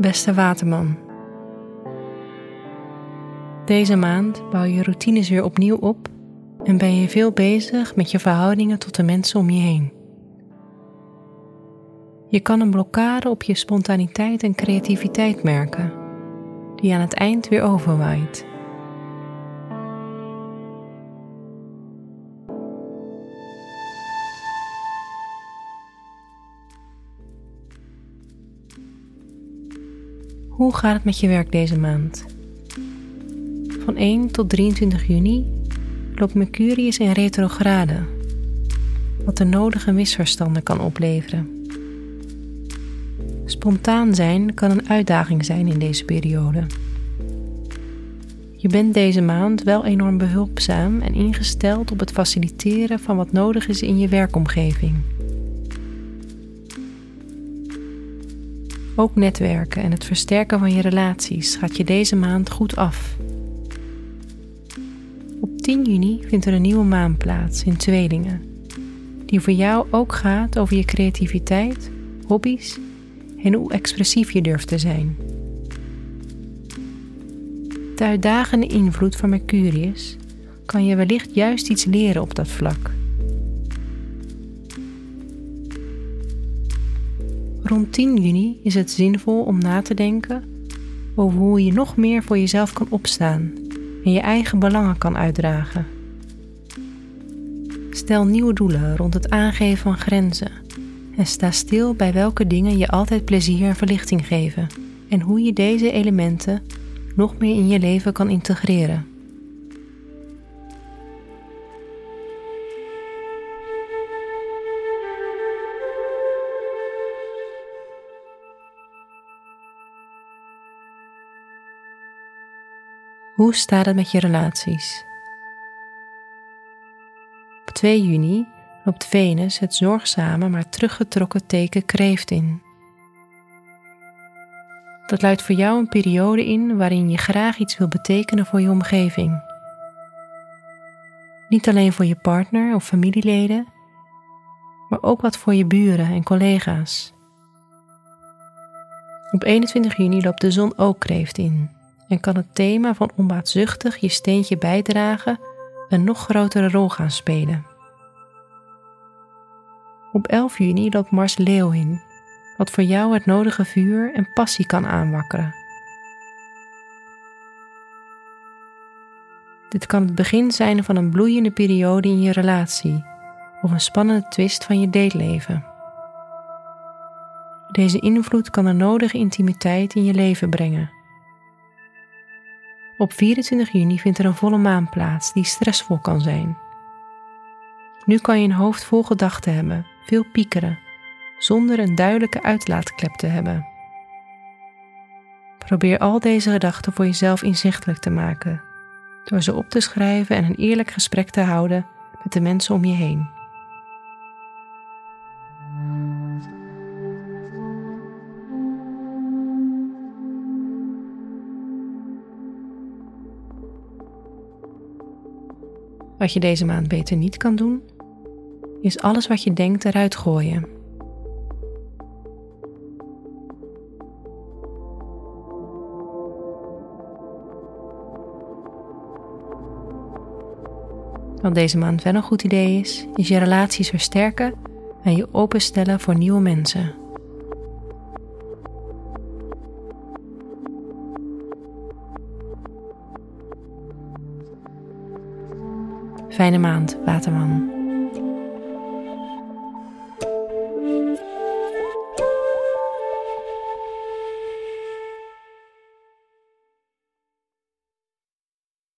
Beste Waterman. Deze maand bouw je routines weer opnieuw op en ben je veel bezig met je verhoudingen tot de mensen om je heen. Je kan een blokkade op je spontaniteit en creativiteit merken, die aan het eind weer overwaait. Hoe gaat het met je werk deze maand? Van 1 tot 23 juni loopt Mercurius in retrograde, wat de nodige misverstanden kan opleveren. Spontaan zijn kan een uitdaging zijn in deze periode. Je bent deze maand wel enorm behulpzaam en ingesteld op het faciliteren van wat nodig is in je werkomgeving. Ook netwerken en het versterken van je relaties gaat je deze maand goed af. Op 10 juni vindt er een nieuwe maan plaats in Tweelingen, die voor jou ook gaat over je creativiteit, hobby's en hoe expressief je durft te zijn. De uitdagende invloed van Mercurius kan je wellicht juist iets leren op dat vlak. Rond 10 juni is het zinvol om na te denken over hoe je nog meer voor jezelf kan opstaan en je eigen belangen kan uitdragen. Stel nieuwe doelen rond het aangeven van grenzen en sta stil bij welke dingen je altijd plezier en verlichting geven en hoe je deze elementen nog meer in je leven kan integreren. Hoe staat het met je relaties? Op 2 juni loopt Venus het zorgzame maar teruggetrokken teken kreeft in. Dat luidt voor jou een periode in waarin je graag iets wil betekenen voor je omgeving. Niet alleen voor je partner of familieleden, maar ook wat voor je buren en collega's. Op 21 juni loopt de zon ook kreeft in en kan het thema van onbaatzuchtig je steentje bijdragen een nog grotere rol gaan spelen. Op 11 juni loopt Mars Leeuw in, wat voor jou het nodige vuur en passie kan aanwakkeren. Dit kan het begin zijn van een bloeiende periode in je relatie of een spannende twist van je dateleven. Deze invloed kan de nodige intimiteit in je leven brengen op 24 juni vindt er een volle maan plaats die stressvol kan zijn. Nu kan je een hoofd vol gedachten hebben, veel piekeren, zonder een duidelijke uitlaatklep te hebben. Probeer al deze gedachten voor jezelf inzichtelijk te maken, door ze op te schrijven en een eerlijk gesprek te houden met de mensen om je heen. Wat je deze maand beter niet kan doen, is alles wat je denkt eruit gooien. Wat deze maand wel een goed idee is, is je relaties versterken en je openstellen voor nieuwe mensen. Fijne maand, Waterman.